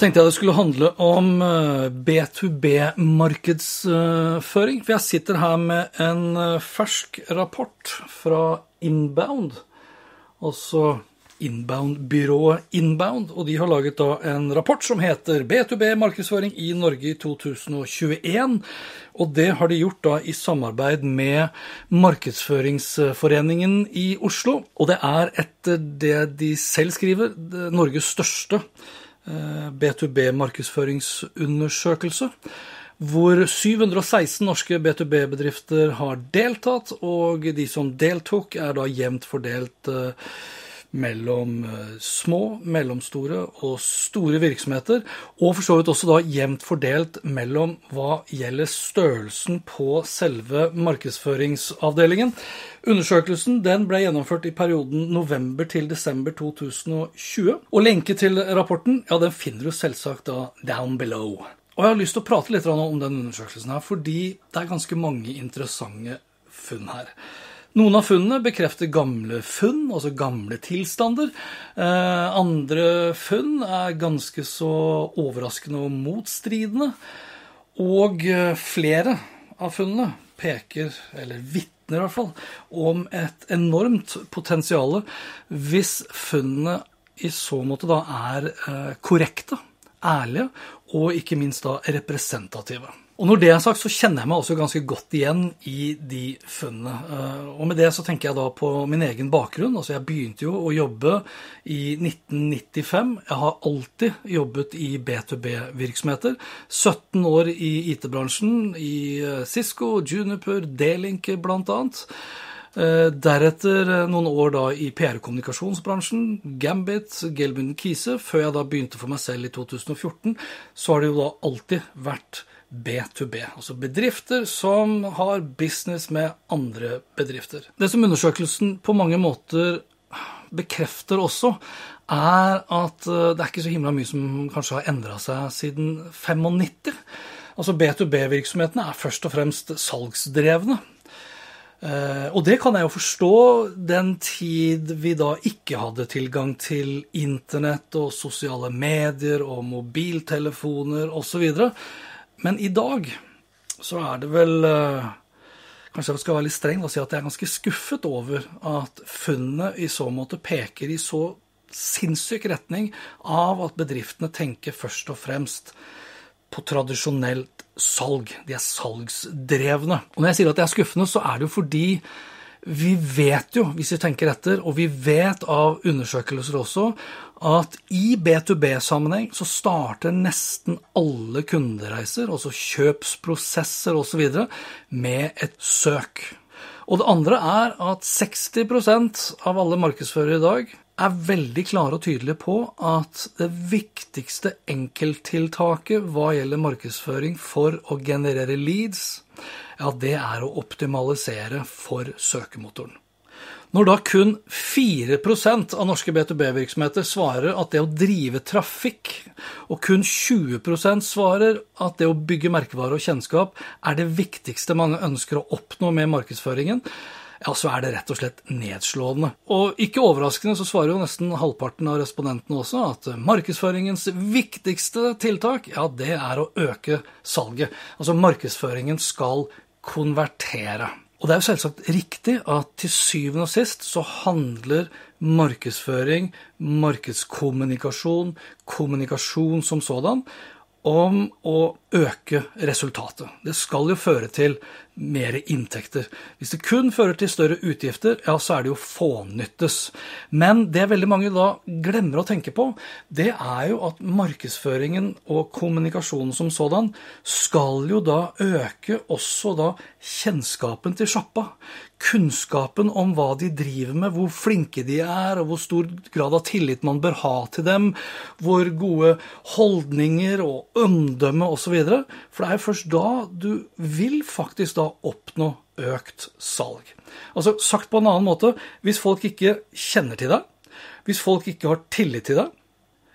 Tenkte jeg det skulle handle om B2B-markedsføring. For jeg sitter her med en eh, fersk rapport fra Inbound, altså Inbound-byrået Inbound. Og de har laget da en rapport som heter B2B-markedsføring i Norge i 2021. Og det har de gjort da i samarbeid med Markedsføringsforeningen i Oslo. Og det er etter det de selv skriver, Norges største B2B-markedsføringsundersøkelse, hvor 716 norske B2B-bedrifter har deltatt, og de som deltok, er da jevnt fordelt mellom små, mellomstore og store virksomheter, og for så vidt også da jevnt fordelt mellom hva gjelder størrelsen på selve markedsføringsavdelingen. Undersøkelsen ble gjennomført i perioden november til desember 2020. Og lenke til rapporten ja, den finner du selvsagt da down below. Og jeg har lyst til å prate litt om den undersøkelsen her, fordi det er ganske mange interessante funn her. Noen av funnene bekrefter gamle funn, altså gamle tilstander. Eh, andre funn er ganske så overraskende og motstridende. Og flere av funnene peker, eller vitner i hvert fall, om et enormt potensial hvis funnene i så måte da er korrekte, ærlige og ikke minst da representative. Og når det er sagt, så kjenner jeg meg også ganske godt igjen i de funnene. Og med det så tenker jeg da på min egen bakgrunn. Altså jeg begynte jo å jobbe i 1995. Jeg har alltid jobbet i B2B-virksomheter. 17 år i IT-bransjen, i Cisco, Juniper, D-Link blant annet. Deretter noen år da i PR-kommunikasjonsbransjen, Gambit, Gelbund Kise. Før jeg da begynte for meg selv i 2014, så har det jo da alltid vært B2B, altså bedrifter som har business med andre bedrifter. Det som undersøkelsen på mange måter bekrefter også, er at det er ikke så himla mye som kanskje har endra seg siden 95. Altså B2B-virksomhetene er først og fremst salgsdrevne. Og det kan jeg jo forstå den tid vi da ikke hadde tilgang til internett og sosiale medier og mobiltelefoner osv. Men i dag så er det vel Kanskje jeg skal være litt streng og si at jeg er ganske skuffet over at funnene i så måte peker i så sinnssyk retning av at bedriftene tenker først og fremst på tradisjonelt salg. De er salgsdrevne. Og når jeg sier at det er skuffende, så er det jo fordi vi vet jo, hvis vi tenker etter, og vi vet av undersøkelser også, at i B2B-sammenheng så starter nesten alle kundereiser, altså kjøpsprosesser osv., med et søk. Og det andre er at 60% av alle markedsførere i dag er veldig klare og tydelige på at det viktigste enkelttiltaket hva gjelder markedsføring for å generere leads, ja, det er å optimalisere for søkemotoren. Når da kun 4% av norske B2B-virksomheter svarer at det å drive trafikk, og kun 20% svarer at det å bygge merkevare og kjennskap er det viktigste mange ønsker å oppnå med markedsføringen, ja, så er det rett og slett nedslående. Og ikke overraskende så svarer jo nesten halvparten av respondentene også at markedsføringens viktigste tiltak, ja, det er å øke salget. Altså markedsføringen skal konvertere. Og det er jo selvsagt riktig at til syvende og sist så handler markedsføring, markedskommunikasjon, kommunikasjon som sådan, om å øke resultatet. Det skal jo føre til mer inntekter. Hvis det kun fører til større utgifter, ja, så er det jo fånyttes. Men det veldig mange da glemmer å tenke på, det er jo at markedsføringen og kommunikasjonen som sådan skal jo da øke også da kjennskapen til sjappa kunnskapen om hva de driver med, hvor flinke de er, og hvor stor grad av tillit man bør ha til dem, hvor gode holdninger og omdømme osv. For det er først da du vil faktisk da oppnå økt salg. Altså Sagt på en annen måte, hvis folk ikke kjenner til deg, hvis folk ikke har tillit til deg,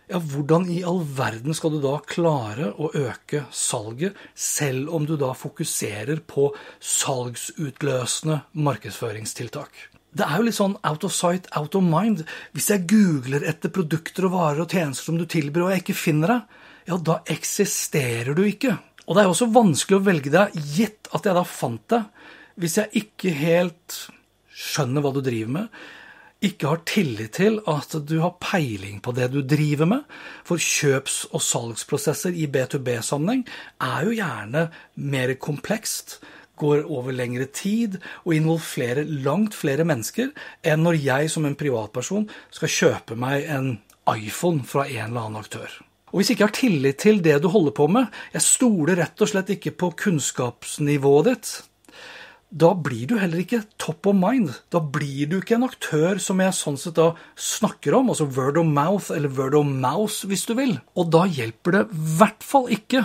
ja, hvordan i all verden skal du da klare å øke salget, selv om du da fokuserer på salgsutløsende markedsføringstiltak? Det er jo litt sånn out of sight, out of mind. Hvis jeg googler etter produkter og varer og tjenester som du tilbyr, og jeg ikke finner deg, ja, da eksisterer du ikke. Og det er jo også vanskelig å velge deg, gitt at jeg da fant deg, hvis jeg ikke helt skjønner hva du driver med, ikke har tillit til at du har peiling på det du driver med. For kjøps- og salgsprosesser i B2B-sammenheng er jo gjerne mer komplekst, går over lengre tid og involverer langt flere mennesker enn når jeg som en privatperson skal kjøpe meg en iPhone fra en eller annen aktør. Og hvis jeg ikke har tillit til det du holder på med, jeg stoler rett og slett ikke på kunnskapsnivået ditt, da blir du heller ikke top of mind. Da blir du ikke en aktør som jeg sånn sett da snakker om, altså word of mouth eller word of mouse, hvis du vil. Og da hjelper det i hvert fall ikke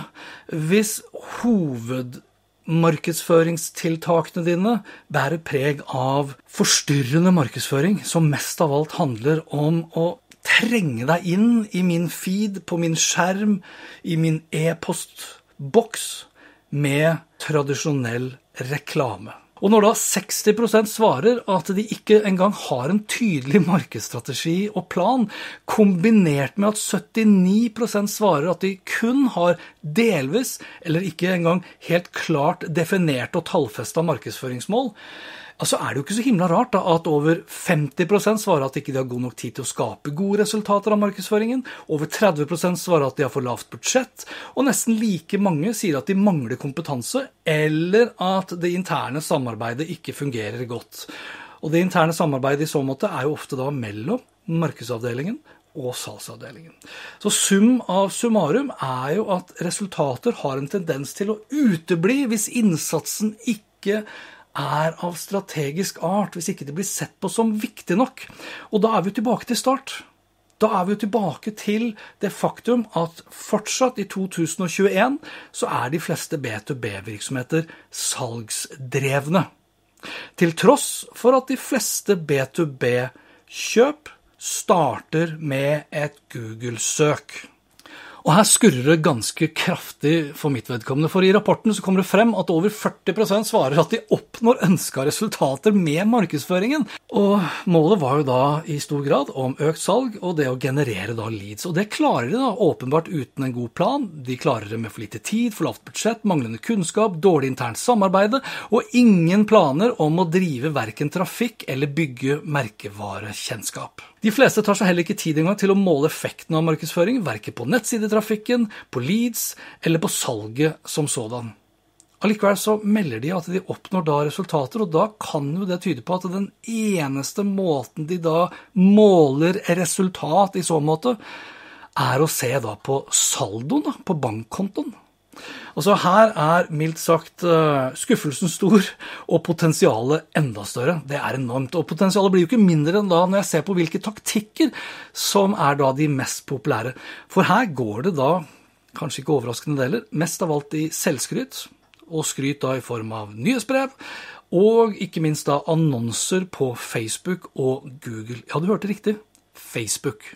hvis hovedmarkedsføringstiltakene dine bærer preg av forstyrrende markedsføring, som mest av alt handler om å trenge deg inn i min feed, på min skjerm, i min e-postboks med tradisjonell reklame. Og når da 60% svarer at de ikke engang har en tydelig markedsstrategi og plan, kombinert med at 79% svarer at de kun har delvis, eller ikke engang helt klart definerte og tallfesta markedsføringsmål, Altså er det jo ikke så himla rart da, at over 50% svarer at ikke de ikke har god nok tid til å skape gode resultater av markedsføringen. Over 30% svarer at de har for lavt budsjett. Og nesten like mange sier at de mangler kompetanse, eller at det interne samarbeidet ikke fungerer godt. Og det interne samarbeidet i så måte er jo ofte da mellom markedsavdelingen og salgsavdelingen. Så sum av summarum er jo at resultater har en tendens til å utebli hvis innsatsen ikke er av strategisk art hvis ikke det blir sett på som viktig nok. Og da er vi tilbake til start. Da er vi jo tilbake til det faktum at fortsatt i 2021 så er de fleste B2B-virksomheter salgsdrevne. Til tross for at de fleste B2B-kjøp starter med et Google-søk. Og her skurrer det ganske kraftig for mitt vedkommende. For i rapporten så kommer det frem at over 40% svarer at de oppnår ønska resultater med markedsføringen. Og målet var jo da i stor grad om økt salg og det å generere da leads. Og det klarer de da åpenbart uten en god plan. De klarer det med for lite tid, for lavt budsjett, manglende kunnskap, dårlig internt samarbeide og ingen planer om å drive verken trafikk eller bygge merkevarekjennskap. De fleste tar seg heller ikke tid engang til å måle effekten av markedsføring, verken på nettsidetrafikken, på leads eller på salget som sådan. Allikevel så melder de at de oppnår da resultater, og da kan jo det tyde på at den eneste måten de da måler resultat i så måte, er å se da på saldoen på bankkontoen. Altså Her er mildt sagt eh, skuffelsen stor og potensialet enda større. Det er enormt. Og potensialet blir jo ikke mindre enn da når jeg ser på hvilke taktikker som er da de mest populære. For her går det da, kanskje ikke overraskende det heller, mest av alt i selvskryt. Og skryt da i form av nyhetsbrev. Og ikke minst da annonser på Facebook og Google. Ja, du hørte riktig. Facebook.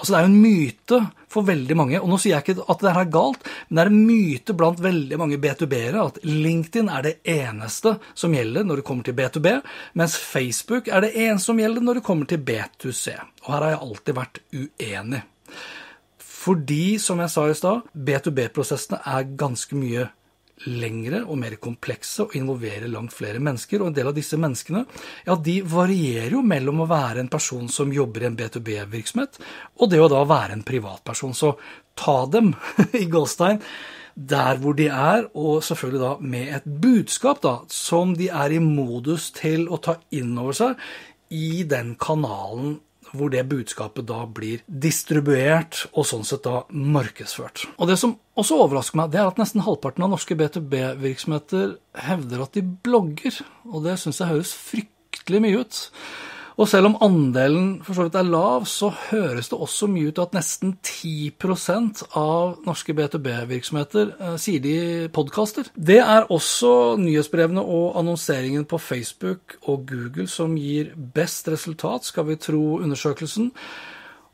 Altså Det er jo en myte for veldig mange, og nå sier jeg ikke at det her er galt, men det er en myte blant veldig mange B2B-ere at LinkedIn er det eneste som gjelder når det kommer til B2B, mens Facebook er det eneste som gjelder når det kommer til B2C. Og her har jeg alltid vært uenig. Fordi, som jeg sa i stad, B2B-prosessene er ganske mye lengre og mer komplekse og involverer langt flere mennesker. Og en del av disse menneskene ja, de varierer jo mellom å være en person som jobber i en B2B-virksomhet, og det å da være en privatperson. Så ta dem i Goldstein. der hvor de er, og selvfølgelig da med et budskap da, som de er i modus til å ta inn over seg i den kanalen hvor det budskapet da blir distribuert og sånn sett da markedsført. Og Det som også overrasker meg, det er at nesten halvparten av norske B2B-virksomheter hevder at de blogger. Og det syns jeg høres fryktelig mye ut. Og selv om andelen for så vidt er lav, så høres det også mye ut at nesten 10% av norske B2B-virksomheter eh, sier de podkaster. Det er også nyhetsbrevene og annonseringen på Facebook og Google som gir best resultat, skal vi tro undersøkelsen.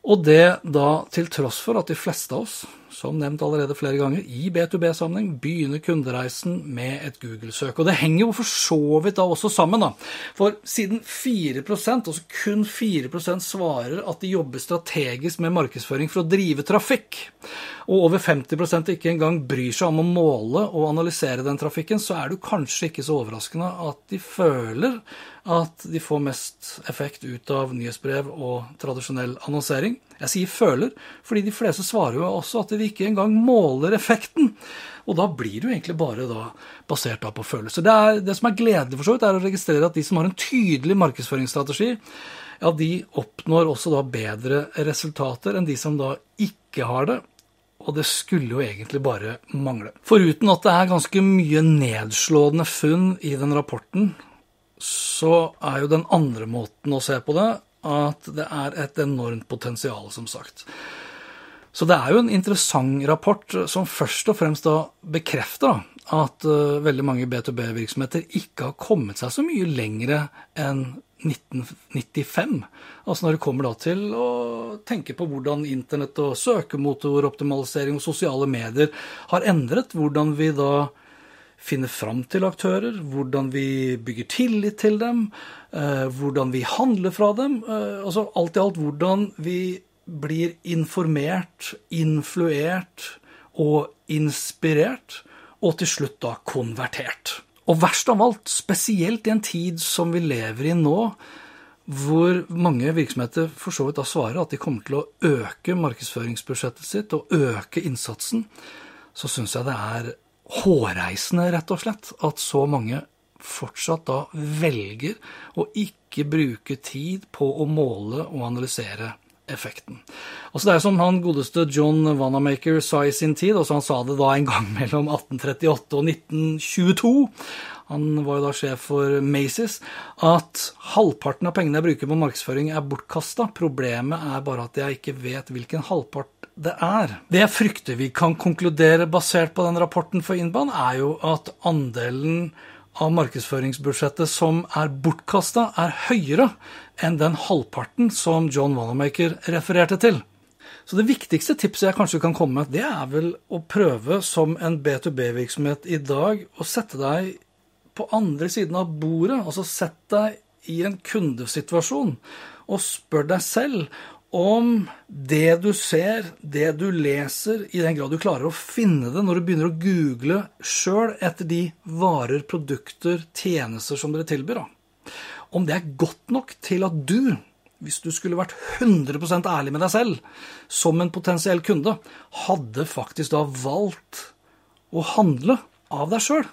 Og det da til tross for at de fleste av oss, som nevnt allerede flere ganger, i B2B-sammenheng begynner kundereisen med et Google-søk. Og det henger jo for så vidt da også sammen, da. For siden 4% altså kun 4% svarer at de jobber strategisk med markedsføring for å drive trafikk, og over 50% ikke engang bryr seg om å måle og analysere den trafikken, så er det kanskje ikke så overraskende at de føler at de får mest effekt ut av nyhetsbrev og tradisjonell annonsering. Jeg sier føler, fordi de fleste svarer jo også at de ikke engang måler effekten. Og da blir det jo egentlig bare da basert da på følelser. Det, er, det som er gledelig for så vidt, er å registrere at de som har en tydelig markedsføringsstrategi, ja, de oppnår også da bedre resultater enn de som da ikke har det. Og det skulle jo egentlig bare mangle. Foruten at det er ganske mye nedslående funn i den rapporten, så er jo den andre måten å se på det at det er et enormt potensial, som sagt. Så det er jo en interessant rapport som først og fremst da bekrefter at uh, veldig mange B2B-virksomheter ikke har kommet seg så mye lengre enn 1995. Altså når det kommer da til å tenke på hvordan internett og søkemotoroptimalisering og sosiale medier har endret hvordan vi da finne fram til aktører, hvordan vi bygger tillit til dem, eh, hvordan vi handler fra dem. Eh, altså alt i alt hvordan vi blir informert, influert og inspirert, og til slutt da konvertert. Og verst av alt, spesielt i en tid som vi lever i nå, hvor mange virksomheter for så vidt da svarer at de kommer til å øke markedsføringsbudsjettet sitt og øke innsatsen, så syns jeg det er hårreisende, rett og slett, at så mange fortsatt da velger å ikke bruke tid på å måle og analysere effekten. Altså Det er som han godeste John Wanamaker sa i sin tid, også han sa det da en gang mellom 1838 og 1922, han var jo da sjef for Macy's, at halvparten av pengene jeg bruker på markedsføring er bortkasta. Problemet er bare at jeg ikke vet hvilken halvpart det er. Det jeg frykter vi kan konkludere basert på den rapporten for Innbanen, er jo at andelen av markedsføringsbudsjettet som er bortkasta, er høyere enn den halvparten som John Wanamaker refererte til. Så det viktigste tipset jeg kanskje kan komme med, det er vel å prøve som en B2B-virksomhet i dag å sette deg på andre siden av bordet. Altså sett deg i en kundesituasjon og spør deg selv om det du ser, det du leser, i den grad du klarer å finne det når du begynner å google sjøl etter de varer, produkter, tjenester som dere tilbyr, da. Om det er godt nok til at du, hvis du skulle vært 100% ærlig med deg selv, som en potensiell kunde, hadde faktisk da valgt å handle av deg sjøl.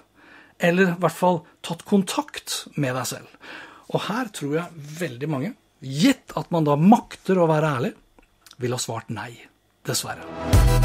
Eller i hvert fall tatt kontakt med deg selv. Og her tror jeg veldig mange gitt at man da makter å være ærlig, ville ha svart nei. Dessverre.